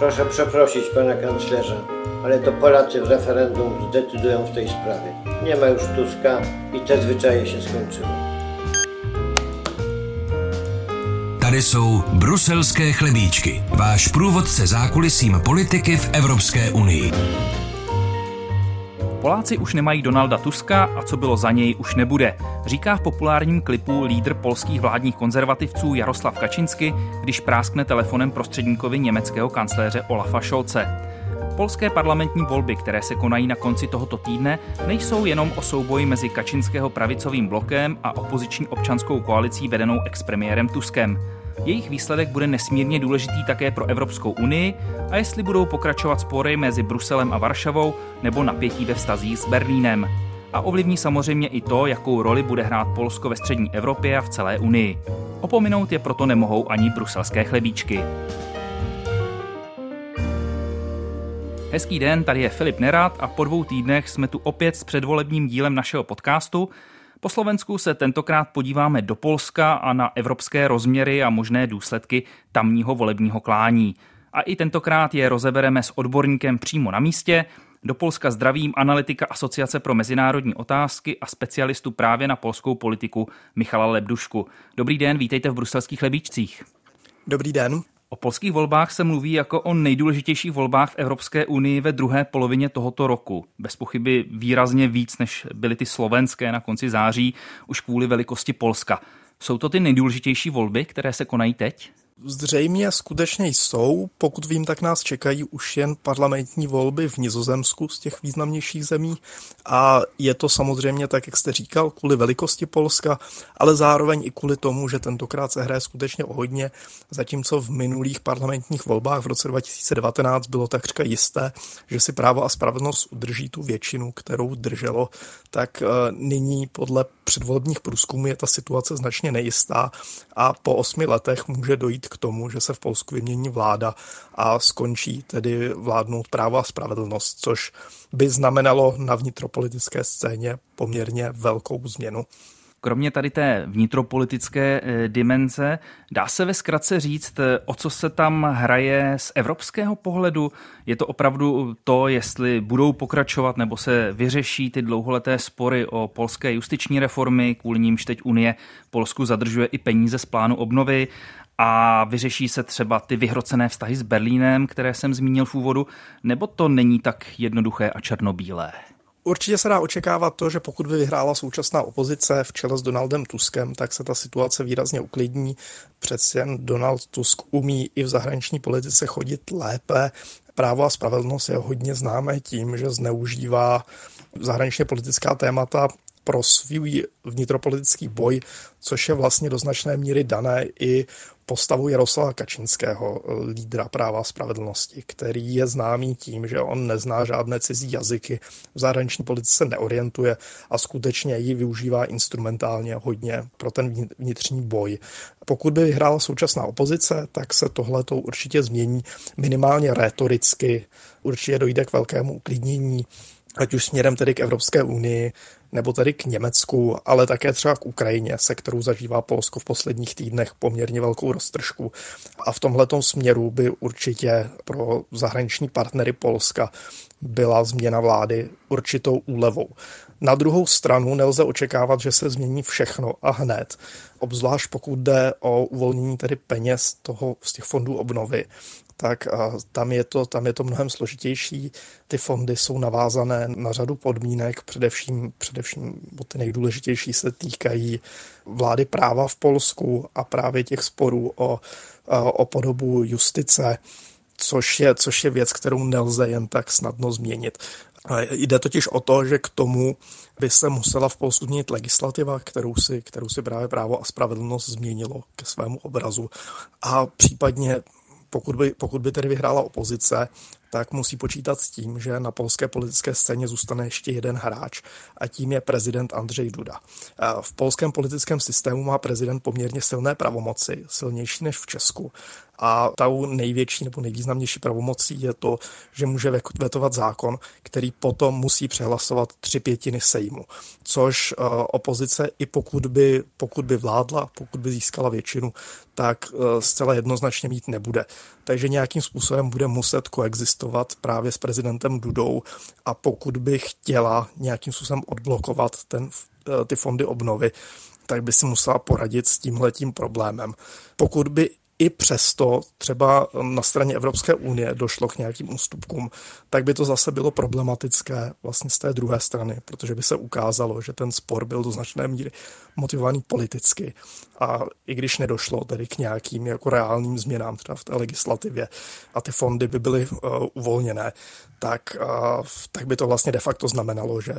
Proszę przeprosić pana kanclerza, ale to Polacy w referendum zdecydują w tej sprawie. Nie ma już Tuska i te zwyczaje się skończyły. Tady jsou bruselské chlebíčky, váš průvodce zákulisím politiky v Evropské unii. Poláci už nemají Donalda Tuska a co bylo za něj už nebude, říká v populárním klipu lídr polských vládních konzervativců Jaroslav Kačinsky, když práskne telefonem prostředníkovi německého kancléře Olafa Scholze. Polské parlamentní volby, které se konají na konci tohoto týdne, nejsou jenom o souboji mezi Kačinského pravicovým blokem a opoziční občanskou koalicí vedenou expremiérem Tuskem. Jejich výsledek bude nesmírně důležitý také pro Evropskou unii a jestli budou pokračovat spory mezi Bruselem a Varšavou nebo napětí ve vztazích s Berlínem. A ovlivní samozřejmě i to, jakou roli bude hrát Polsko ve střední Evropě a v celé unii. Opominout je proto nemohou ani bruselské chlebíčky. Hezký den, tady je Filip Nerad a po dvou týdnech jsme tu opět s předvolebním dílem našeho podcastu. Po Slovensku se tentokrát podíváme do Polska a na evropské rozměry a možné důsledky tamního volebního klání. A i tentokrát je rozebereme s odborníkem přímo na místě. Do Polska zdravím analytika Asociace pro mezinárodní otázky a specialistu právě na polskou politiku Michala Lebdušku. Dobrý den, vítejte v bruselských lebíčcích. Dobrý den. O polských volbách se mluví jako o nejdůležitějších volbách v Evropské unii ve druhé polovině tohoto roku. Bez pochyby výrazně víc, než byly ty slovenské na konci září, už kvůli velikosti Polska. Jsou to ty nejdůležitější volby, které se konají teď? Zřejmě skutečně jsou. Pokud vím, tak nás čekají už jen parlamentní volby v Nizozemsku z těch významnějších zemí. A je to samozřejmě, tak jak jste říkal, kvůli velikosti Polska, ale zároveň i kvůli tomu, že tentokrát se hraje skutečně o hodně, zatímco v minulých parlamentních volbách v roce 2019 bylo takřka jisté, že si právo a spravedlnost udrží tu většinu, kterou drželo, tak eh, nyní podle předvolebních průzkumů je ta situace značně nejistá a po osmi letech může dojít k tomu, že se v Polsku vymění vláda a skončí tedy vládnout právo a spravedlnost, což by znamenalo na vnitropolitické scéně poměrně velkou změnu. Kromě tady té vnitropolitické eh, dimenze, dá se ve zkratce říct, eh, o co se tam hraje z evropského pohledu? Je to opravdu to, jestli budou pokračovat nebo se vyřeší ty dlouholeté spory o polské justiční reformy, kvůli nímž teď Unie Polsku zadržuje i peníze z plánu obnovy, a vyřeší se třeba ty vyhrocené vztahy s Berlínem, které jsem zmínil v úvodu, nebo to není tak jednoduché a černobílé? Určitě se dá očekávat to, že pokud by vyhrála současná opozice v čele s Donaldem Tuskem, tak se ta situace výrazně uklidní. Přece jen Donald Tusk umí i v zahraniční politice chodit lépe. Právo a spravedlnost je hodně známé tím, že zneužívá zahraničně politická témata pro svůj vnitropolitický boj, což je vlastně do značné míry dané i postavu Jaroslava Kačinského, lídra práva a spravedlnosti, který je známý tím, že on nezná žádné cizí jazyky, v zahraniční politice neorientuje a skutečně ji využívá instrumentálně hodně pro ten vnitřní boj. Pokud by vyhrála současná opozice, tak se tohle to určitě změní minimálně rétoricky, určitě dojde k velkému uklidnění ať už směrem tedy k Evropské unii, nebo tedy k Německu, ale také třeba k Ukrajině, se kterou zažívá Polsko v posledních týdnech poměrně velkou roztržku. A v tomhletom směru by určitě pro zahraniční partnery Polska byla změna vlády určitou úlevou. Na druhou stranu nelze očekávat, že se změní všechno a hned, obzvlášť pokud jde o uvolnění tedy peněz toho, z těch fondů obnovy tak tam je, to, tam je to mnohem složitější. Ty fondy jsou navázané na řadu podmínek, především, především ty nejdůležitější se týkají vlády práva v Polsku a právě těch sporů o, o podobu justice, což je, což je věc, kterou nelze jen tak snadno změnit. Jde totiž o to, že k tomu by se musela v Polsku změnit legislativa, kterou si, kterou si právě právo a spravedlnost změnilo ke svému obrazu. A případně pokud by, pokud by tedy vyhrála opozice, tak musí počítat s tím, že na polské politické scéně zůstane ještě jeden hráč a tím je prezident Andřej Duda. V polském politickém systému má prezident poměrně silné pravomoci, silnější než v Česku a tou největší nebo nejvýznamnější pravomocí je to, že může vetovat zákon, který potom musí přehlasovat tři pětiny sejmu, což uh, opozice i pokud by, pokud by vládla, pokud by získala většinu, tak uh, zcela jednoznačně mít nebude. Takže nějakým způsobem bude muset koexistovat právě s prezidentem Dudou a pokud by chtěla nějakým způsobem odblokovat ten, uh, ty fondy obnovy, tak by si musela poradit s tímhletím problémem. Pokud by i přesto třeba na straně Evropské unie došlo k nějakým ústupkům, tak by to zase bylo problematické vlastně z té druhé strany, protože by se ukázalo, že ten spor byl do značné míry motivovaný politicky. A i když nedošlo tedy k nějakým jako reálným změnám třeba v té legislativě a ty fondy by byly uh, uvolněné, tak, uh, tak by to vlastně de facto znamenalo, že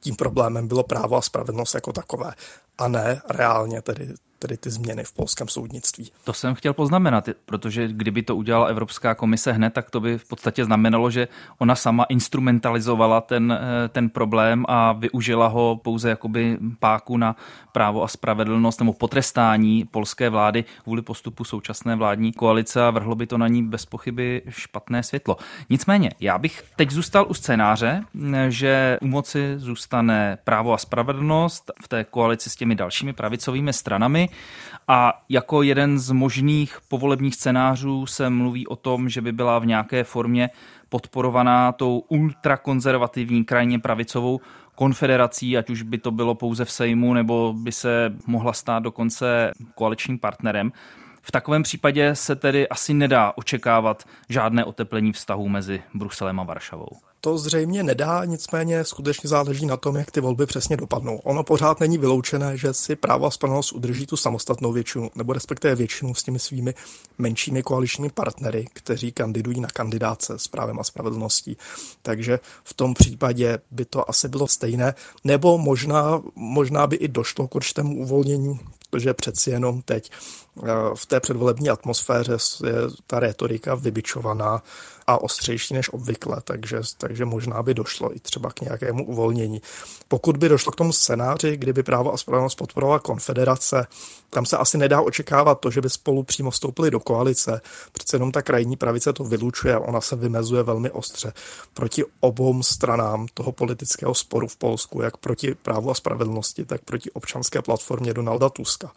tím problémem bylo právo a spravedlnost jako takové a ne reálně tedy tedy ty změny v polském soudnictví. To jsem chtěl poznamenat, protože kdyby to udělala Evropská komise hned, tak to by v podstatě znamenalo, že ona sama instrumentalizovala ten, eh, ten problém a využila ho pouze jakoby páku na právo a spravedlnost nebo potrestání polské vlády kvůli postupu současné vládní koalice a vrhlo by to na ní bez pochyby špatné světlo. Nicméně, já bych teď zůstal u scénáře, že u moci zůstane právo a spravedlnost v té koalici s těmi dalšími pravicovými stranami a jako jeden z možných povolebních scénářů se mluví o tom, že by byla v nějaké formě podporovaná tou ultrakonzervativní, krajně pravicovou konfederací, ať už by to bylo pouze v Sejmu, nebo by se mohla stát dokonce koaličním partnerem. V takovém případě se tedy asi nedá očekávat žádné oteplení vztahů mezi Bruselem a Varšavou to zřejmě nedá, nicméně skutečně záleží na tom, jak ty volby přesně dopadnou. Ono pořád není vyloučené, že si právo a spravedlnost udrží tu samostatnou většinu, nebo respektive většinu s těmi svými menšími koaličními partnery, kteří kandidují na kandidáce s právem a spravedlností. Takže v tom případě by to asi bylo stejné, nebo možná, možná by i došlo k určitému uvolnění, protože přeci jenom teď v té předvolební atmosféře je ta retorika vybičovaná a ostřejší než obvykle, takže, takže možná by došlo i třeba k nějakému uvolnění. Pokud by došlo k tomu scénáři, kdyby právo a spravedlnost podporovala konfederace, tam se asi nedá očekávat to, že by spolu přímo vstoupili do koalice. Přece jenom ta krajní pravice to vylučuje, ona se vymezuje velmi ostře proti obou stranám toho politického sporu v Polsku, jak proti právu a spravedlnosti, tak proti občanské platformě Donalda Tuska.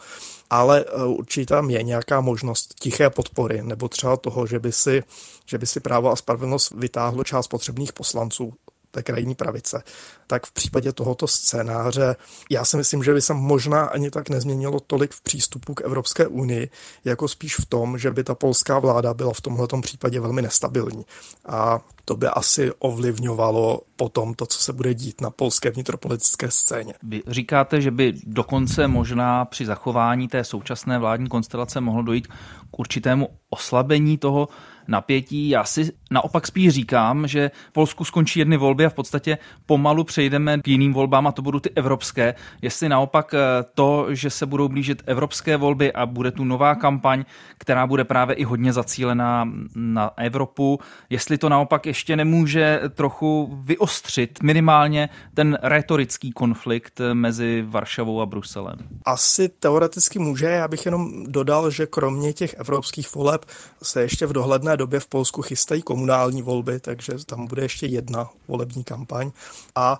Ale eh, určitě tam je nějaká možnost tiché podpory, nebo třeba toho, že by si, že by si právo a spravedlnost vytáhlo část potřebných poslanců té krajní pravice, tak v případě tohoto scénáře já si myslím, že by se možná ani tak nezměnilo tolik v přístupu k Evropské unii, jako spíš v tom, že by ta polská vláda byla v tomhle případě velmi nestabilní. A to by asi ovlivňovalo potom to, co se bude dít na polské vnitropolitické scéně. Vy říkáte, že by dokonce možná při zachování té současné vládní konstelace mohlo dojít k určitému oslabení toho napětí. Já si naopak spíš říkám, že v Polsku skončí jedny volby a v podstatě pomalu přejdeme k jiným volbám a to budou ty evropské. Jestli naopak eh, to, že se budou blížit evropské volby a bude tu nová kampaň, která bude právě i hodně zacílená na Evropu, jestli to naopak ještě nemůže trochu vyostřit minimálně ten retorický konflikt mezi Varšavou a Bruselem. Asi teoreticky může, já bych jenom dodal, že kromě těch evropských voleb se ještě v dohledné době v Polsku chystají komunální volby, takže tam bude ještě jedna volební kampaň a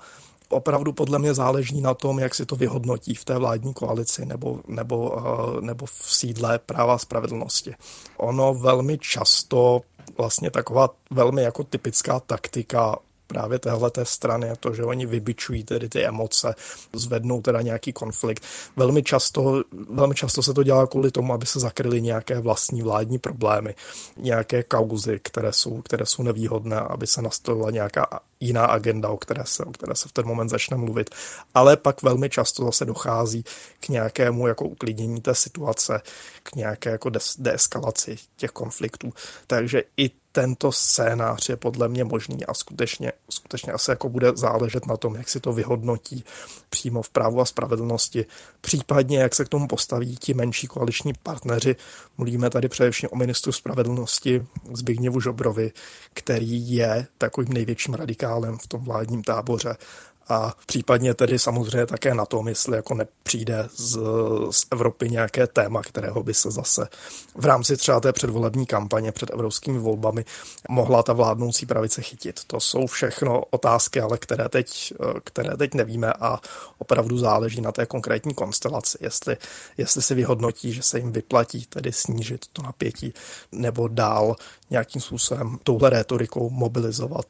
opravdu podle mě záleží na tom, jak si to vyhodnotí v té vládní koalici nebo, nebo, eh, nebo v sídle práva a spravedlnosti. Ono velmi často vlastně taková velmi jako typická taktika právě téhle té strany je to, že oni vybičují tedy ty emoce, zvednou teda nějaký konflikt. Velmi často, velmi často se to dělá kvůli tomu, aby se zakryly nějaké vlastní vládní problémy, nějaké kauzy, které jsou, které jsou nevýhodné, aby se nastolila nějaká jiná agenda, o které, se, o které se v ten moment začne mluvit. Ale pak velmi často zase dochází k nějakému jako uklidnění té situace, k nějaké jako deeskalaci těch konfliktů. Takže i tento scénář je podle mě možný a skutečně, skutečně asi jako bude záležet na tom, jak si to vyhodnotí přímo v právu a spravedlnosti, případně jak se k tomu postaví ti menší koaliční partneři. Mluvíme tady především o ministru spravedlnosti Zbigněvu Žobrovi, který je takovým největším radikálem v tom vládním táboře a případně tedy samozřejmě také na tom, jestli jako nepřijde z, z Evropy nějaké téma, kterého by se zase v rámci třeba té předvolební kampaně před evropskými volbami mohla ta vládnoucí pravice chytit. To jsou všechno otázky, ale které teď, které teď nevíme a opravdu záleží na té konkrétní konstelaci, jestli, jestli si vyhodnotí, že se jim vyplatí tedy snížit to napětí nebo dál nějakým způsobem touhle rétorikou mobilizovat,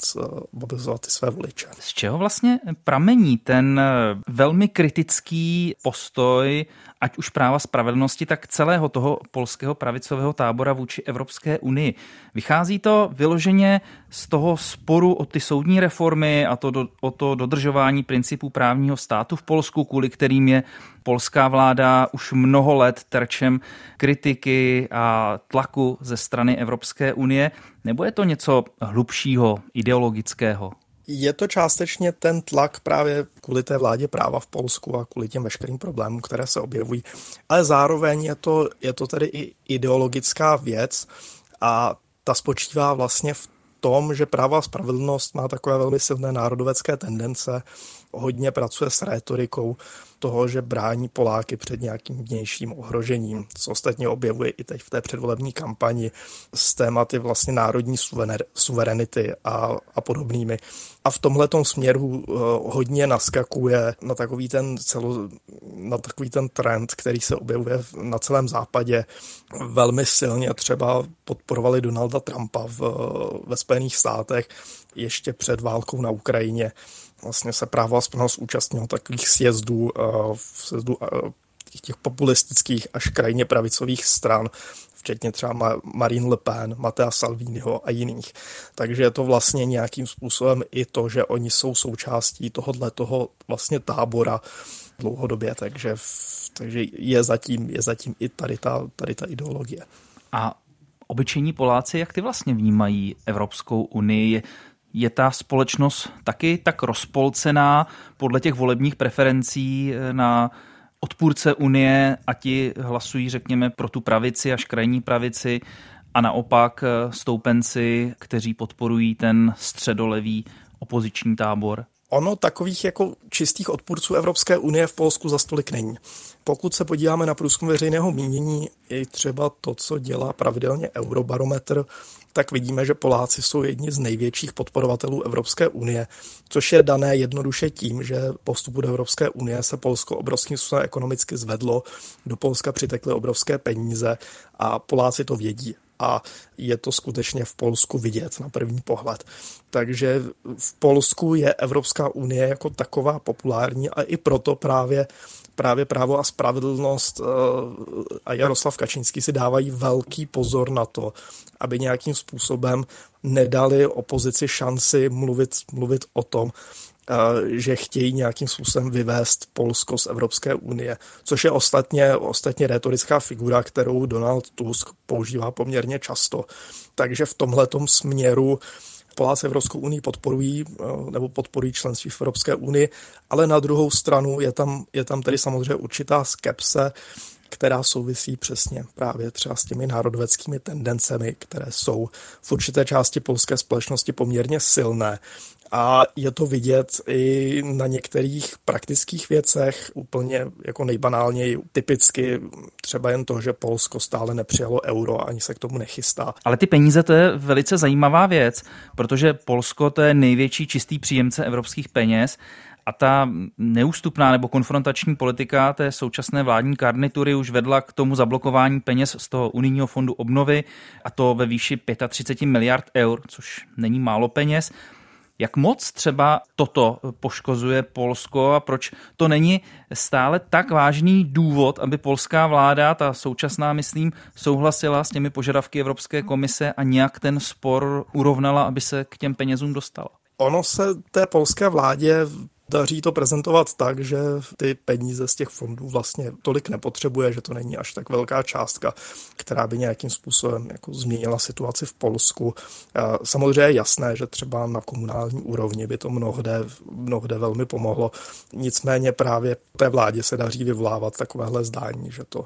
mobilizovat ty své voliče. Z čeho vlastně pramení ten velmi kritický postoj ať už práva spravedlnosti, tak celého toho polského pravicového tábora vůči Evropské unii. Vychází to vyloženě z toho sporu o ty soudní reformy a to do, o to dodržování principů právního státu v Polsku, kvůli kterým je polská vláda už mnoho let terčem kritiky a tlaku ze strany Evropské unie, nebo je to něco hlubšího, ideologického? Je to částečně ten tlak právě kvůli té vládě práva v Polsku a kvůli těm veškerým problémům, které se objevují. Ale zároveň je to, je to tedy i ideologická věc a ta spočívá vlastně v tom, že práva a spravedlnost má takové velmi silné národovecké tendence, hodně pracuje s rétorikou toho, že brání Poláky před nějakým vnějším ohrožením, co ostatně objevuje i teď v té předvolební kampani s tématy vlastně národní suverenity a, a podobnými. A v tomhle směru uh, hodně naskakuje na takový ten celo, na takový ten trend, který se objevuje na celém západě. Velmi silně třeba podporovali Donalda Trumpa v, ve Spojených státech ještě před válkou na Ukrajině vlastně se právo a spravedlnost účastnil takových sjezdů, eh, sjezdů eh, těch populistických až krajně pravicových stran, včetně třeba Marine Le Pen, Matea Salviniho a jiných. Takže je to vlastně nějakým způsobem i to, že oni jsou součástí tohohle toho vlastně tábora dlouhodobě, takže, takže je, zatím, je zatím i tady ta, tady ta ideologie. A obyčejní Poláci, jak ty vlastně vnímají Evropskou unii? Je ta společnost taky tak rozpolcená podle těch volebních preferencí eh, na odpůrce Unie a ti hlasují, řekněme, pro tu pravici až krajní pravici a naopak eh, stoupenci, kteří podporují ten středolevý opoziční tábor? Ono takových jako čistých odpůrců Evropské unie v Polsku za stolik není. Pokud se podíváme na průzkum veřejného mínění, i třeba to, co dělá pravidelně Eurobarometr, tak vidíme, že Poláci jsou jedni z největších podporovatelů Evropské unie, což je dané jednoduše tím, že postupu do Evropské unie se Polsko obrovským způsobem ekonomicky zvedlo, do Polska přitekly obrovské peníze a Poláci to vědí a je to skutečně v Polsku vidět na první pohled. Takže v Polsku je Evropská unie jako taková populární a i proto právě právě právo a spravedlnost eh, a Jaroslav Kačínský si dávají velký pozor na to, aby nějakým způsobem nedali opozici šanci mluvit, mluvit o tom, že chtějí nějakým způsobem vyvést Polsko z Evropské unie, což je ostatně, ostatně retorická figura, kterou Donald Tusk používá poměrně často. Takže v tomhletom směru Poláci Evropskou unii podporují eh, nebo podporují členství v Evropské unii, ale na druhou stranu je tam, je tam tedy samozřejmě určitá skepse, která souvisí přesně právě třeba s těmi národoveckými tendencemi, které jsou v určité části polské společnosti poměrně silné a je to vidět i na některých praktických věcech, úplně jako nejbanálněji, typicky třeba jen to, že Polsko stále nepřijalo euro ani se k tomu nechystá. Ale ty peníze to je velice zajímavá věc, protože Polsko to je největší čistý příjemce evropských peněz a ta neústupná nebo konfrontační politika té současné vládní garnitury už vedla k tomu zablokování peněz z toho unijního fondu obnovy a to ve výši 35 miliard eur, což není málo peněz. Jak moc třeba toto poškozuje Polsko a proč to není stále tak vážný důvod, aby polská vláda, ta současná, myslím, souhlasila s těmi požadavky Evropské komise a nějak ten spor urovnala, aby se k těm penězům dostala? Ono se té polské vládě daří to prezentovat tak, že ty peníze z těch fondů vlastně tolik nepotřebuje, že to není až tak velká částka, která by nějakým způsobem jako změnila situaci v Polsku. Samozřejmě je jasné, že třeba na komunální úrovni by to mnohde, mnohde velmi pomohlo. Nicméně právě té vládě se daří vyvolávat takovéhle zdání, že to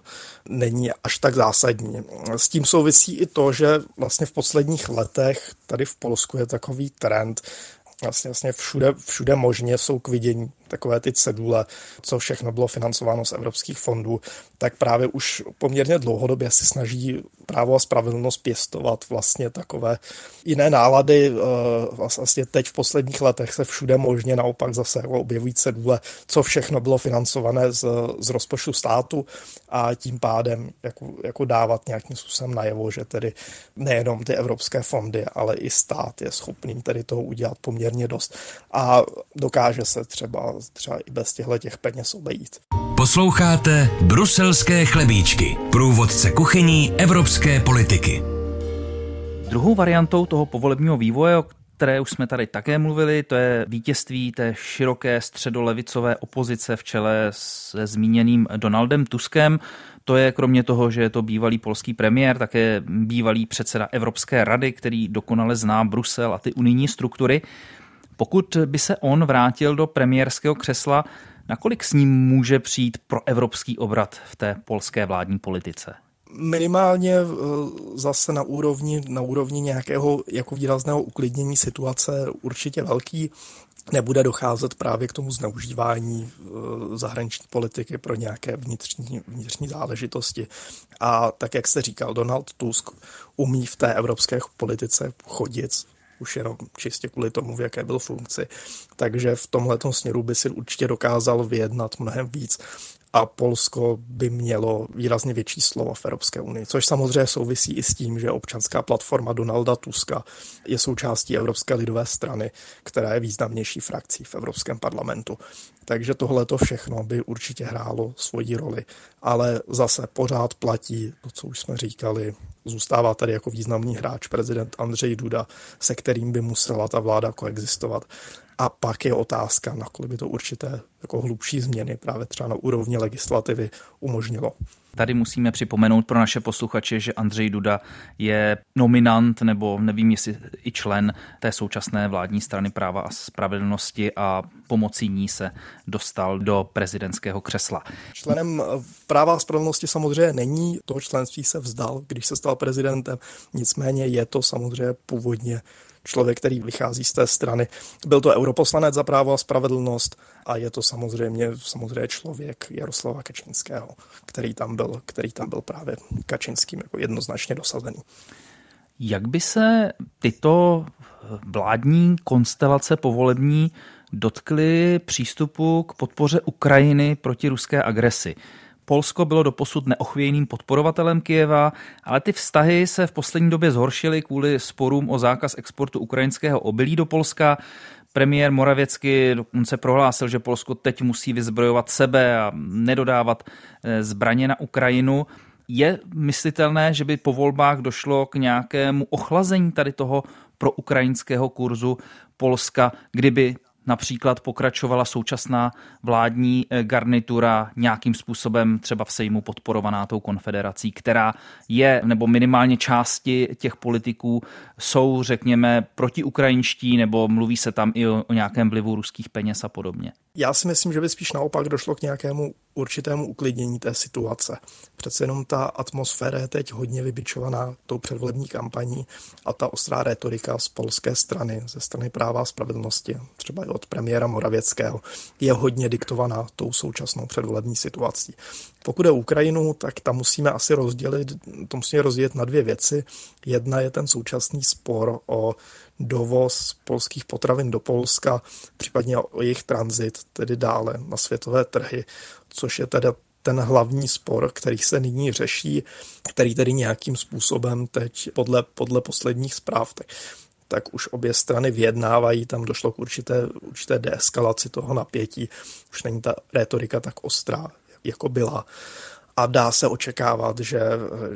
není až tak zásadní. S tím souvisí i to, že vlastně v posledních letech tady v Polsku je takový trend, vlastně, vlastně všude, všude možně jsou k vidění takové ty cedule, co všechno bylo financováno z evropských fondů, tak právě už poměrně dlouhodobě si snaží právo a spravedlnost pěstovat vlastně takové jiné nálady. Eh, vlastně teď v posledních letech se všude možně naopak zase objevují cedule, co všechno bylo financované z, z rozpočtu státu a tím pádem jako, jako dávat nějakým způsobem najevo, že tedy nejenom ty evropské fondy, ale i stát je schopný tedy toho udělat poměrně dost a dokáže se třeba třeba i bez těchto těch peněz obejít. Posloucháte Bruselské chlebíčky, průvodce kuchyní evropské politiky. Druhou variantou toho povolebního vývoje, o které už jsme tady také mluvili, to je vítězství té široké středolevicové opozice v čele se zmíněným Donaldem Tuskem. To je kromě toho, že je to bývalý polský premiér, také bývalý předseda Evropské rady, který dokonale zná Brusel a ty unijní struktury. Pokud by se on vrátil do premiérského křesla, nakolik s ním může přijít pro evropský obrat v té polské vládní politice? minimálně eh, zase na úrovni, na úrovni nějakého jako výrazného uklidnění situace určitě velký. Nebude docházet právě k tomu zneužívání eh, zahraniční politiky pro nějaké vnitřní, vnitřní záležitosti. A tak, jak jste říkal, Donald Tusk umí v té evropské politice chodit už jenom čistě kvůli tomu, v jaké byl funkci. Takže v tomhle směru by si určitě dokázal vyjednat mnohem víc a Polsko by mělo výrazně větší slovo v Evropské unii, což samozřejmě souvisí i s tím, že občanská platforma Donalda Tuska je součástí Evropské lidové strany, která je významnější frakcí v Evropském parlamentu. Takže tohle to všechno by určitě hrálo svoji roli, ale zase pořád platí to, co už jsme říkali, zůstává tady jako významný hráč prezident Andřej Duda, se kterým by musela ta vláda koexistovat. A pak je otázka, nakolik by to určité jako hlubší změny právě třeba na úrovni legislativy umožnilo. Tady musíme připomenout pro naše posluchače, že Andřej Duda je nominant nebo nevím, jestli i člen té současné vládní strany práva a spravedlnosti a pomocí ní se dostal do prezidentského křesla. Členem práva a spravedlnosti samozřejmě není, toho členství se vzdal, když se stal prezidentem, nicméně je to samozřejmě původně člověk, který vychází z té strany. Byl to europoslanec za právo a spravedlnost a je to samozřejmě, samozřejmě člověk Jaroslava Kačinského, který tam byl, který tam byl právě Kačinským jako jednoznačně dosazený. Jak by se tyto vládní konstelace povolební dotkly přístupu k podpoře Ukrajiny proti ruské agresi? Polsko bylo doposud neochvějným podporovatelem Kijeva, ale ty vztahy se v poslední době zhoršily kvůli sporům o zákaz exportu ukrajinského obilí do Polska. Premiér Moravěcky dokonce prohlásil, že Polsko teď musí vyzbrojovat sebe a nedodávat eh, zbraně na Ukrajinu. Je myslitelné, že by po volbách došlo k nějakému ochlazení tady toho pro ukrajinského kurzu Polska, kdyby například pokračovala současná vládní eh, garnitura nějakým způsobem třeba v Sejmu podporovaná tou konfederací, která je, nebo minimálně části těch politiků jsou, řekněme, protiukrajinští, nebo mluví se tam i o, o nějakém vlivu ruských peněz a podobně. Já si myslím, že by spíš naopak došlo k nějakému určitému uklidnění té situace. Přece jenom ta atmosféra je teď hodně vybičovaná tou předvolební kampaní a ta ostrá retorika z polské strany, ze strany práva a spravedlnosti, třeba i od premiéra Moravěckého, je hodně diktovaná tou současnou předvolební situací. Pokud je Ukrajinu, tak tam musíme asi rozdělit, to musíme rozdělit na dvě věci. Jedna je ten současný spor o dovoz polských potravin do Polska, případně o jejich tranzit, tedy dále na světové trhy, což je teda ten hlavní spor, který se nyní řeší, který tedy nějakým způsobem teď podle, podle posledních zpráv, tak, tak už obě strany vyjednávají, tam došlo k určité, určité deeskalaci toho napětí, už není ta retorika tak ostrá, jako byla. A dá se očekávat, že,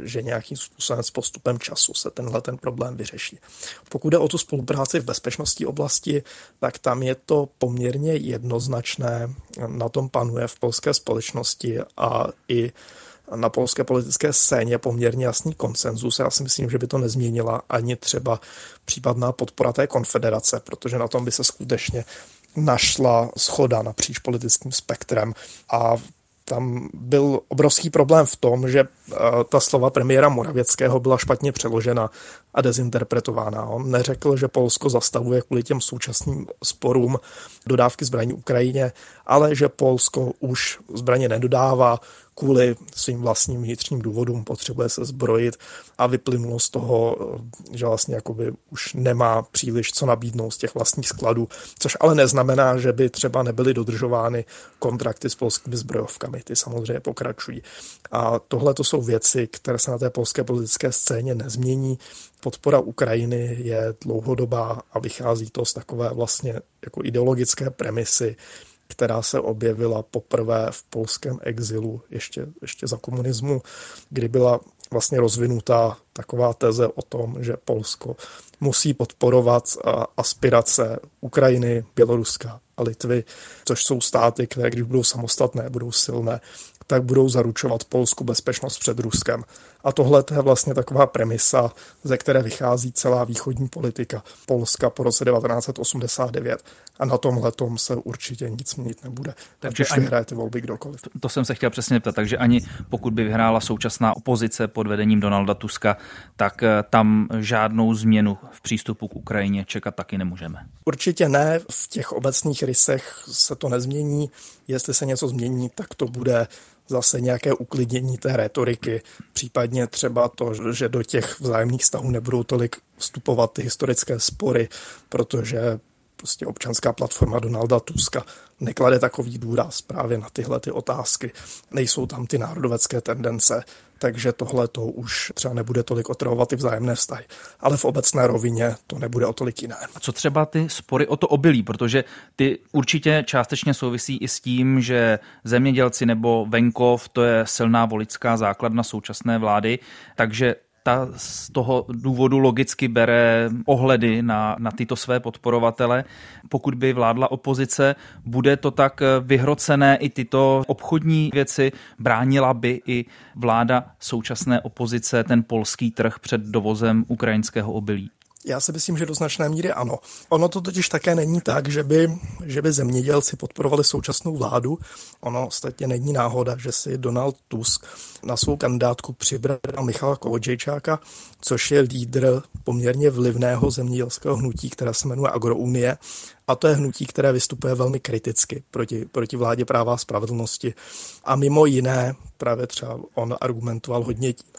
že nějakým způsobem s postupem času se tenhle ten problém vyřeší. Pokud jde o tu spolupráci v bezpečnostní oblasti, tak tam je to poměrně jednoznačné, na tom panuje v polské společnosti a i na polské politické scéně poměrně jasný konsenzus. Já si myslím, že by to nezměnila ani třeba případná podpora té konfederace, protože na tom by se skutečně našla schoda napříč politickým spektrem a tam byl obrovský problém v tom, že eh, ta slova premiéra Moravěckého byla špatně přeložena a dezinterpretována. On neřekl, že Polsko zastavuje kvůli těm současným sporům dodávky zbraní Ukrajině, ale že Polsko už zbraně nedodává, kvůli svým vlastním vnitřním důvodům potřebuje se zbrojit a vyplynulo z toho, že vlastně jakoby už nemá příliš co nabídnout z těch vlastních skladů, což ale neznamená, že by třeba nebyly dodržovány kontrakty s polskými zbrojovkami. Ty samozřejmě pokračují. A tohle to jsou věci, které se na té polské politické scéně nezmění. Podpora Ukrajiny je dlouhodobá a vychází to z takové vlastně jako ideologické premisy, která se objevila poprvé v polském exilu ještě, ještě za komunismu, kdy byla vlastně rozvinutá taková teze o tom, že Polsko musí podporovat aspirace Ukrajiny, Běloruska a Litvy, což jsou státy, které když budou samostatné, budou silné, tak budou zaručovat Polsku bezpečnost před Ruskem. A tohle je vlastně taková premisa, ze které vychází celá východní politika Polska po roce 1989. A na tomhle tom se určitě nic měnit nebude. Takže ani, vyhraje ty volby kdokoliv. To, to jsem se chtěl přesně ptat. Takže ani pokud by vyhrála současná opozice pod vedením Donalda Tuska, tak eh, tam žádnou změnu v přístupu k Ukrajině čekat taky nemůžeme. Určitě ne. V těch obecných rysech se to nezmění. Jestli se něco změní, tak to bude zase nějaké uklidnění té retoriky, případně třeba to, že do těch vzájemných vztahů nebudou tolik vstupovat ty historické spory, protože prostě občanská platforma Donalda Tuska neklade takový důraz právě na tyhle ty otázky. Nejsou tam ty národovecké tendence, takže tohle to už třeba nebude tolik otravovat i vzájemné vztahy. Ale v obecné rovině to nebude o tolik jiné. A co třeba ty spory o to obilí, protože ty určitě částečně souvisí i s tím, že zemědělci nebo venkov, to je silná voličská základna současné vlády, takže ta z toho důvodu logicky bere ohledy na, na tyto své podporovatele. Pokud by vládla opozice, bude to tak vyhrocené i tyto obchodní věci, bránila by i vláda současné opozice ten polský trh před dovozem ukrajinského obilí. Já si myslím, že do značné míry ano. Ono to totiž také není tak, že by, že by zemědělci podporovali současnou vládu. Ono ostatně není náhoda, že si Donald Tusk na svou kandidátku přibral Michala Kovodžejčáka, což je lídr poměrně vlivného zemědělského hnutí, které se jmenuje Agrounie. A to je hnutí, které vystupuje velmi kriticky proti, proti vládě práva a spravedlnosti. A mimo jiné, právě třeba on argumentoval hodně tím,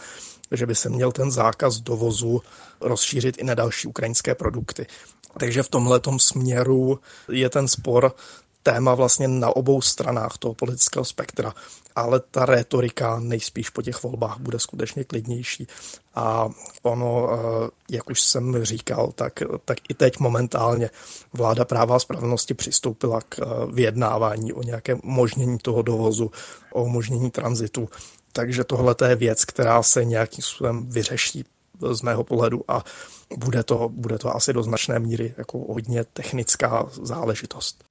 že by se měl ten zákaz dovozu rozšířit i na další ukrajinské produkty. Takže v tomhle směru je ten spor téma vlastně na obou stranách toho politického spektra, ale ta retorika nejspíš po těch volbách bude skutečně klidnější. A ono, eh, jak už jsem říkal, tak, tak i teď momentálně vláda práva a spravedlnosti přistoupila k eh, vyjednávání o nějakém umožnění toho dovozu, o umožnění tranzitu takže tohle je věc, která se nějakým způsobem vyřeší z mého pohledu a bude to, bude to asi do značné míry jako hodně technická záležitost.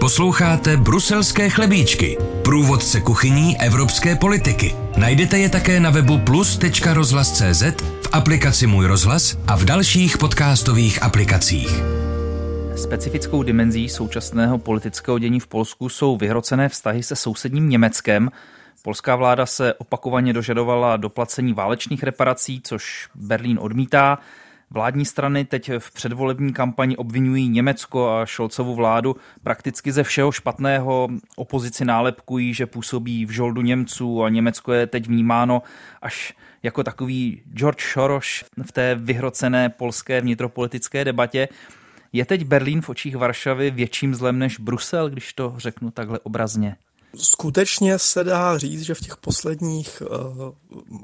Posloucháte Bruselské chlebíčky, průvodce kuchyní evropské politiky. Najdete je také na webu plus.rozhlas.cz, v aplikaci Můj rozhlas a v dalších podcastových aplikacích. Specifickou dimenzí současného politického dění v Polsku jsou vyhrocené vztahy se sousedním Německem. Polská vláda se opakovaně dožadovala doplacení válečných reparací, což Berlín odmítá. Vládní strany teď v předvolební kampani obvinují Německo a Šolcovu vládu prakticky ze všeho špatného. Opozici nálepkují, že působí v žoldu Němců a Německo je teď vnímáno až jako takový George Soros v té vyhrocené polské vnitropolitické debatě. Je teď Berlín v očích Varšavy větším zlem než Brusel, když to řeknu takhle obrazně? Skutečně se dá říct, že v těch posledních uh,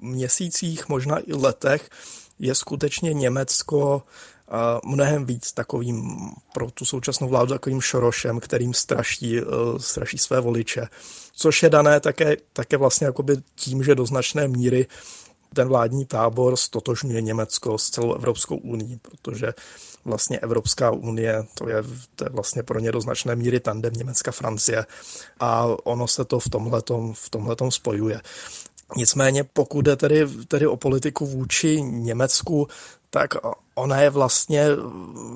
měsících, možná i letech, je skutečně Německo uh, mnohem víc takovým pro tu současnou vládu takovým šorošem, kterým straší, uh, straší své voliče. Což je dané také, také vlastně jakoby tím, že do značné míry ten vládní tábor stotožňuje Německo s celou Evropskou unii, protože vlastně Evropská unie, to je, to je vlastně pro ně do značné míry tandem Německa, Francie a ono se to v tomhletom, v tomhletom spojuje. Nicméně pokud jde tedy, tedy o politiku vůči Německu, tak ona je vlastně,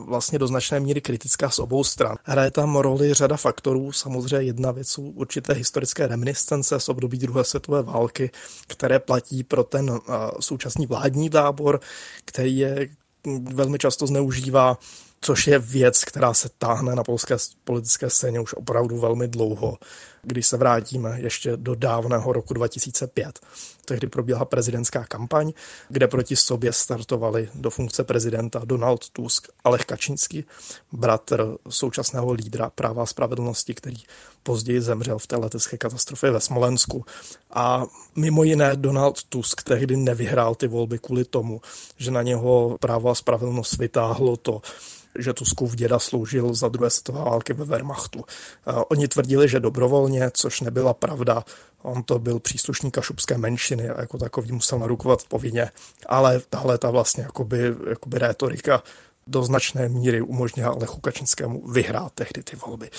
vlastně do značné míry kritická z obou stran. Hraje tam roli řada faktorů, samozřejmě jedna věc jsou určité historické reminiscence z období druhé světové války, které platí pro ten současný vládní tábor, který je velmi často zneužívá což je věc, která se táhne na polské politické scéně už opravdu velmi dlouho. Když se vrátíme ještě do dávného roku 2005, tehdy probíhala prezidentská kampaň, kde proti sobě startovali do funkce prezidenta Donald Tusk a Lech Kačínský, bratr současného lídra práva a spravedlnosti, který později zemřel v té letecké katastrofě ve Smolensku. A mimo jiné Donald Tusk tehdy nevyhrál ty volby kvůli tomu, že na něho právo a spravedlnost vytáhlo to, že Tuskův děda sloužil za druhé světové války ve Wehrmachtu. Oni tvrdili, že dobrovolně, což nebyla pravda. On to byl příslušník kašubské menšiny a jako takový musel narukovat povinně. Ale tahle ta vlastně jakoby, jakoby rétorika do značné míry umožnila Lechu Kačinskému vyhrát tehdy ty volby.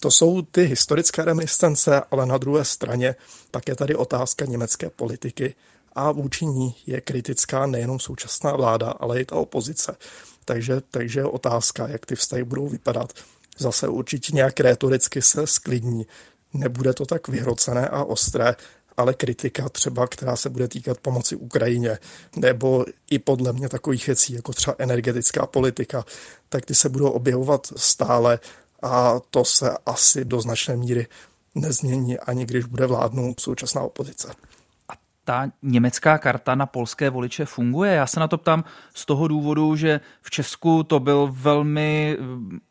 To jsou ty historické reminiscence, ale na druhé straně pak je tady otázka německé politiky a vůči ní je kritická nejenom současná vláda, ale i ta opozice. Takže, takže otázka, jak ty vztahy budou vypadat. Zase určitě nějak retoricky se sklidní. Nebude to tak vyhrocené a ostré, ale kritika třeba, která se bude týkat pomoci Ukrajině, nebo i podle mě takových věcí, jako třeba energetická politika, tak ty se budou objevovat stále a to se asi do značné míry nezmění, ani když bude vládnout současná opozice ta německá karta na polské voliče funguje? Já se na to ptám z toho důvodu, že v Česku to byl velmi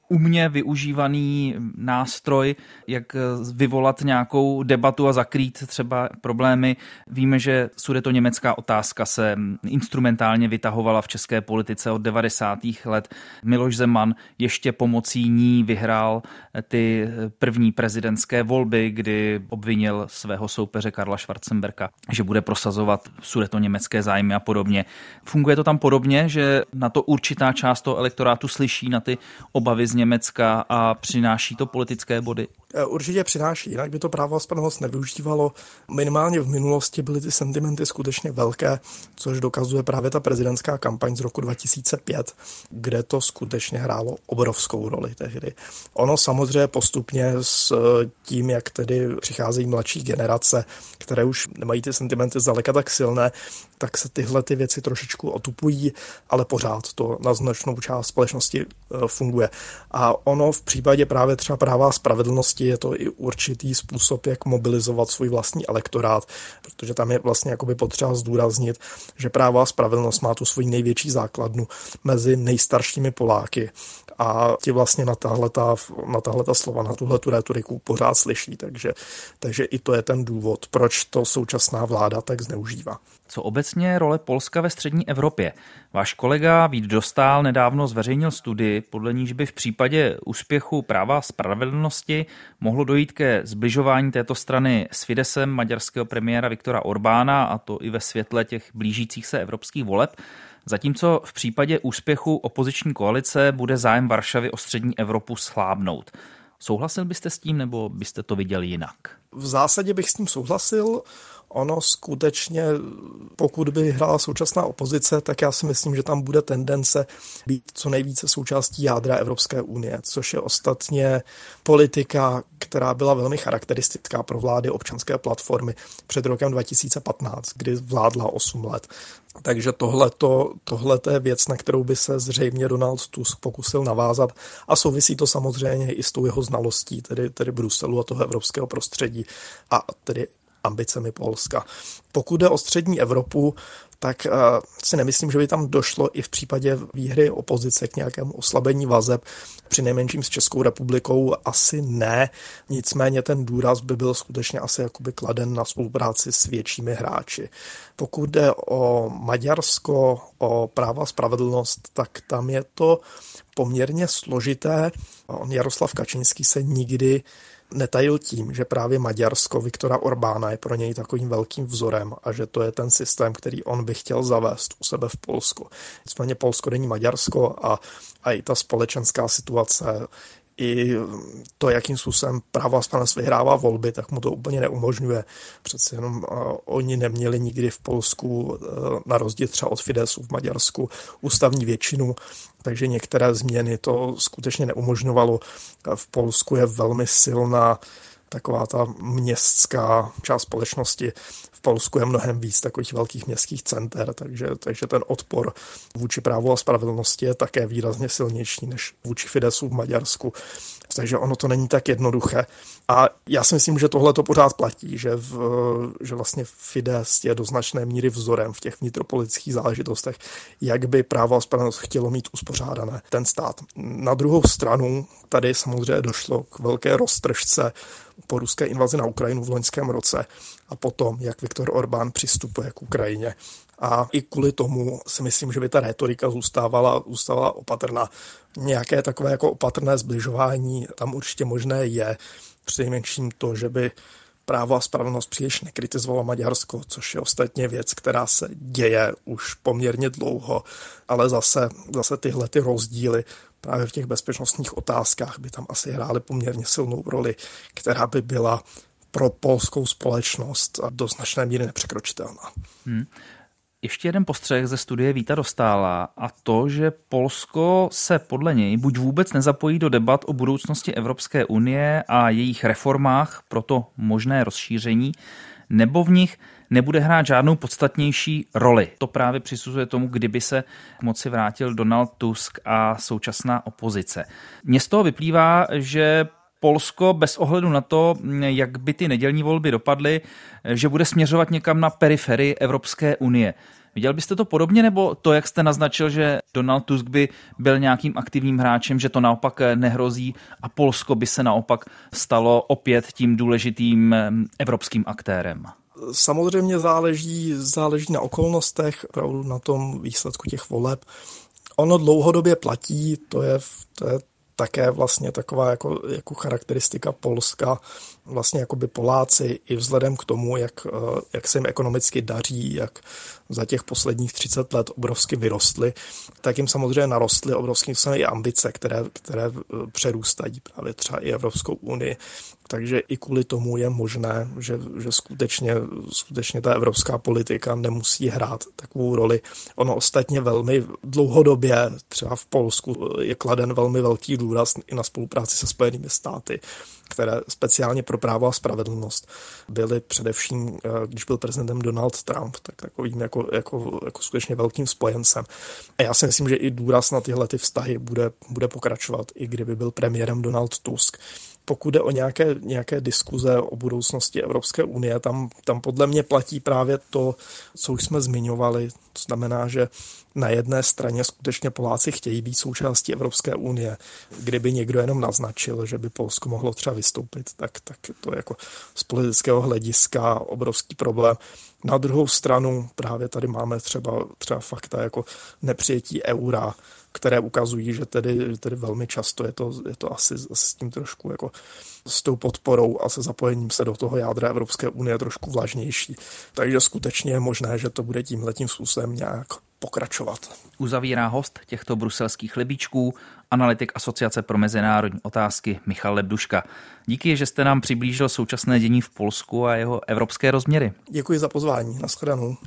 umě využívaný nástroj, jak vyvolat nějakou debatu a zakrýt třeba problémy. Víme, že sudeto německá otázka se instrumentálně vytahovala v české politice od 90. let. Miloš Zeman ještě pomocí ní vyhrál ty první prezidentské volby, kdy obvinil svého soupeře Karla Schwarzenberka, že bude prosazovat sudeto německé zájmy a podobně. Funguje to tam podobně, že na to určitá část toho elektorátu slyší na ty obavy z Německa a přináší to politické body? Eh, určitě přináší, jinak by to právo a spravedlnost nevyužívalo. Minimálně v minulosti byly ty sentimenty skutečně velké, což dokazuje právě ta prezidentská kampaň z roku 2005, kde to skutečně hrálo obrovskou roli tehdy. Ono samozřejmě postupně s eh, tím, jak tedy přicházejí mladší generace, které už nemají ty sentimenty zdaleka tak silné, tak se tyhle ty věci trošičku otupují, ale pořád to na značnou část společnosti eh, funguje. A ono v případě právě třeba práva spravedlnosti je to i určitý způsob, jak mobilizovat svůj vlastní elektorát, protože tam je vlastně jakoby potřeba zdůraznit, že právo a spravedlnost má tu svoji největší základnu mezi nejstaršími Poláky a ti vlastně na tahle, ta, na tahle ta slova, na tuhle tu retoriku pořád slyší, takže, takže i to je ten důvod, proč to současná vláda tak zneužívá. Co obecně role Polska ve střední Evropě? Váš kolega Vít Dostál nedávno zveřejnil studii, podle níž by v případě úspěchu práva spravedlnosti mohlo dojít ke zbližování této strany s Fidesem maďarského premiéra Viktora Orbána, a to i ve světle těch blížících se evropských voleb. Zatímco v případě úspěchu opoziční koalice bude zájem Varšavy o střední Evropu schlábnout. Souhlasil byste s tím, nebo byste to viděl jinak? V zásadě bych s tím souhlasil. Ono skutečně, pokud by hrála současná opozice, tak já si myslím, že tam bude tendence být co nejvíce součástí jádra Evropské unie, což je ostatně politika, která byla velmi charakteristická pro vlády občanské platformy před rokem 2015, kdy vládla 8 let. Takže tohle je věc, na kterou by se zřejmě Donald Tusk pokusil navázat a souvisí to samozřejmě i s tou jeho znalostí, tedy, tedy Bruselu a toho evropského prostředí a tedy ambicemi Polska. Pokud jde o střední Evropu, tak uh, si nemyslím, že by tam došlo i v případě výhry opozice k nějakému oslabení vazeb, při nejmenším s Českou republikou asi ne, nicméně ten důraz by byl skutečně asi jakoby kladen na spolupráci s většími hráči. Pokud jde o Maďarsko, o práva a spravedlnost, tak tam je to poměrně složité. On Jaroslav Kačinský se nikdy netajil tím, že právě Maďarsko Viktora Orbána je pro něj takovým velkým vzorem a že to je ten systém, který on by chtěl zavést u sebe v Polsku. Nicméně Polsko není Maďarsko a, a i ta společenská situace i to, jakým způsobem právo a spravedlnost vyhrává volby, tak mu to úplně neumožňuje. Přece jenom oni neměli nikdy v Polsku, uh, na rozdíl třeba od Fidesu v Maďarsku, ústavní většinu, takže některé změny to skutečně neumožňovalo. V Polsku je velmi silná taková ta městská část společnosti. V Polsku je mnohem víc takových velkých městských center, takže, takže ten odpor vůči právu a spravedlnosti je také výrazně silnější než vůči Fidesu v Maďarsku. Takže ono to není tak jednoduché. A já si myslím, že tohle to pořád platí, že, v, že vlastně Fides je do značné míry vzorem v těch vnitropolitických záležitostech, jak by právo a spravedlnost chtělo mít uspořádané ten stát. Na druhou stranu tady samozřejmě došlo k velké roztržce po ruské invazi na Ukrajinu v loňském roce a potom, jak Viktor Orbán přistupuje k Ukrajině. A i kvůli tomu si myslím, že by ta retorika zůstávala, zůstávala opatrná. Nějaké takové jako opatrné zbližování tam určitě možné je. Přinejmenším to, že by právo a spravedlnost příliš nekritizovalo Maďarsko, což je ostatně věc, která se děje už poměrně dlouho, ale zase, zase tyhle ty rozdíly právě v těch bezpečnostních otázkách by tam asi hrály poměrně silnou roli, která by byla pro polskou společnost do značné míry nepřekročitelná. Hmm. Ještě jeden postřeh ze studie Víta Dostála a to, že Polsko se podle něj buď vůbec nezapojí do debat o budoucnosti Evropské unie a jejich reformách, proto možné rozšíření, nebo v nich nebude hrát žádnou podstatnější roli. To právě přisuzuje tomu, kdyby se k moci vrátil Donald Tusk a současná opozice. Mně z toho vyplývá, že Polsko bez ohledu na to, jak by ty nedělní volby dopadly, že bude směřovat někam na periferii Evropské unie. Viděl byste to podobně, nebo to, jak jste naznačil, že Donald Tusk by byl nějakým aktivním hráčem, že to naopak nehrozí a Polsko by se naopak stalo opět tím důležitým evropským aktérem? Samozřejmě záleží, záleží na okolnostech, na tom výsledku těch voleb. Ono dlouhodobě platí, to je, to je také vlastně taková jako, jako charakteristika Polska, vlastně jako by Poláci i vzhledem k tomu, jak, eh, jak se jim ekonomicky daří, jak za těch posledních 30 let obrovsky vyrostly, tak jim samozřejmě narostly obrovským i ambice, které, které eh, přerůstají právě třeba i Evropskou unii. Takže i kvůli tomu je možné, že, že skutečně, skutečně ta evropská politika nemusí hrát takovou roli. Ono ostatně velmi dlouhodobě, třeba v Polsku, je kladen velmi velký důraz i na spolupráci se Spojenými státy které speciálně pro právo a spravedlnost byly především, eh, když byl prezidentem Donald Trump, tak takovým jako, jako, jako skutečně velkým spojencem. A já si myslím, že i důraz na tyhle ty vztahy bude, bude pokračovat, i kdyby byl premiérem Donald Tusk pokud jde o nějaké, nějaké diskuze o budoucnosti Evropské unie, tam, tam podle mě platí právě to, co už jsme zmiňovali. To znamená, že na jedné straně skutečně Poláci chtějí být součástí Evropské unie. Kdyby někdo jenom naznačil, že by Polsko mohlo třeba vystoupit, tak, tak to je jako z politického hlediska obrovský problém. Na druhou stranu právě tady máme třeba, třeba fakta jako nepřijetí eura, které ukazují, že tedy, tedy velmi často je to, je to asi, asi s tím trošku jako s tou podporou a se zapojením se do toho jádra Evropské unie trošku vlažnější. Takže skutečně je možné, že to bude tímhletím způsobem nějak pokračovat. Uzavírá host těchto bruselských chlebíčků, analytik Asociace pro mezinárodní otázky Michal Lebduška. Díky, že jste nám přiblížil současné dění v Polsku a jeho evropské rozměry. Děkuji za pozvání. Naschledanou.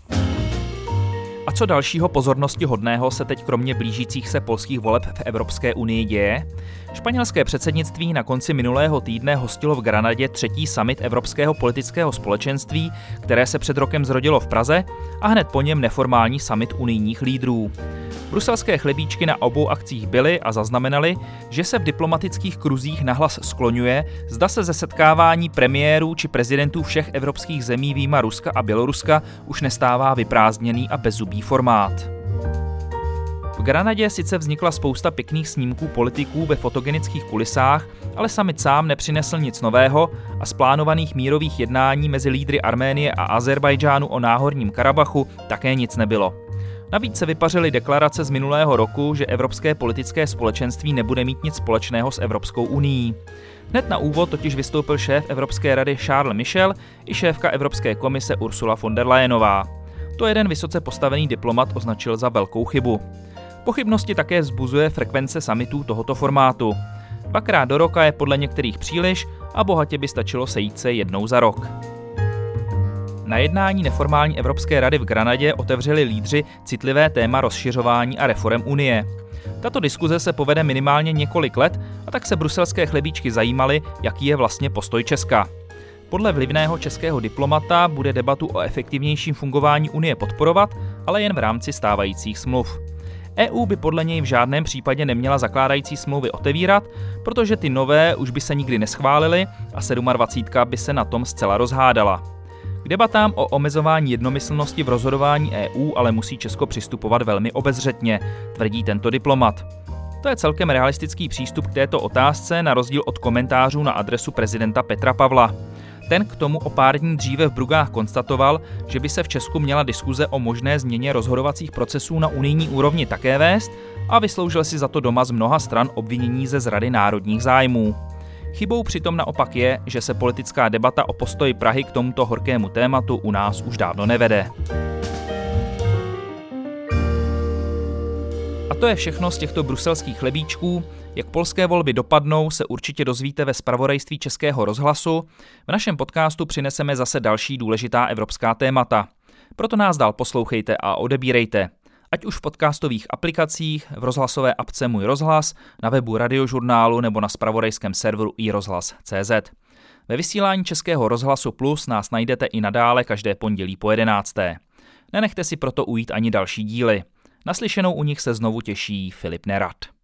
A co dalšího pozornosti hodného se teď kromě blížících se polských voleb v Evropské unii děje? Španělské předsednictví na konci minulého týdne hostilo v Granadě třetí summit Evropského politického společenství, které se před rokem zrodilo v Praze, a hned po něm neformální summit unijních lídrů. Bruselské chlebíčky na obou akcích byly a zaznamenali, že se v diplomatických kruzích nahlas skloňuje, zda se ze setkávání premiérů či prezidentů všech evropských zemí výjima Ruska a Běloruska už nestává vyprázdněný a bezzubý formát. V Granadě sice vznikla spousta pěkných snímků politiků ve fotogenických kulisách, ale summit sám nepřinesl nic nového a z plánovaných mírových jednání mezi lídry Arménie a Azerbajdžánu o náhorním Karabachu také nic nebylo. Navíc se vypařily deklarace z minulého roku, že Evropské politické společenství nebude mít nic společného s Evropskou unii. Hned na úvod totiž vystoupil šéf Evropské rady Charles Michel i šéfka Evropské komise Ursula von der Leyenová. To jeden vysoce postavený diplomat označil za velkou chybu. Pochybnosti také vzbuzuje frekvence summitů tohoto formátu. Dvakrát do roka je podle některých příliš a bohatě by stačilo sejít se jednou za rok. Na jednání neformální Evropské rady v Granadě otevřeli lídři citlivé téma rozšiřování a reform Unie. Tato diskuze se povede minimálně několik let a tak se bruselské chlebíčky zajímaly, jaký je vlastně postoj Česka. Podle vlivného českého diplomata bude debatu o efektivnějším fungování Unie podporovat, ale jen v rámci stávajících smluv. EU by podle něj v žádném případě neměla zakládající smlouvy otevírat, protože ty nové už by se nikdy neschválily a 27 by se na tom zcela rozhádala. K debatám o omezování jednomyslnosti v rozhodování EU ale musí Česko přistupovat velmi obezřetně, tvrdí tento diplomat. To je celkem realistický přístup k této otázce na rozdíl od komentářů na adresu prezidenta Petra Pavla. Ten k tomu o pár dní dříve v Brugách konstatoval, že by se v Česku měla diskuze o možné změně rozhodovacích procesů na unijní úrovni také vést a vysloužil si za to doma z mnoha stran obvinění ze zrady národních zájmů. Chybou přitom naopak je, že se politická debata o postoji Prahy k tomuto horkému tématu u nás už dávno nevede. A to je všechno z těchto bruselských chlebíčků. Jak polské volby dopadnou, se určitě dozvíte ve spravodajství Českého rozhlasu. V našem podcastu přineseme zase další důležitá evropská témata. Proto nás dál poslouchejte a odebírejte. Ať už v podcastových aplikacích, v rozhlasové apce Můj rozhlas, na webu radiožurnálu nebo na spravodajském serveru iRozhlas.cz. Ve vysílání Českého rozhlasu Plus nás najdete i nadále každé pondělí po 11. Nenechte si proto ujít ani další díly. Naslyšenou u nich se znovu těší Filip Nerad.